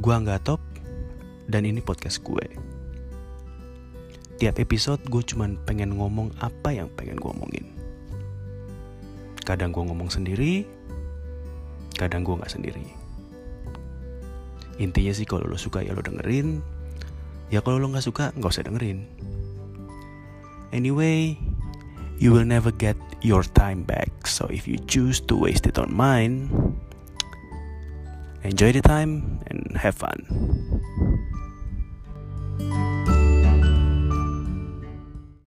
Gua nggak top dan ini podcast gue. Tiap episode gue cuman pengen ngomong apa yang pengen gue omongin. Kadang gue ngomong sendiri, kadang gue nggak sendiri. Intinya sih kalau lo suka ya lo dengerin, ya kalau lo nggak suka nggak usah dengerin. Anyway, you will never get your time back. So if you choose to waste it on mine, enjoy the time and have fun.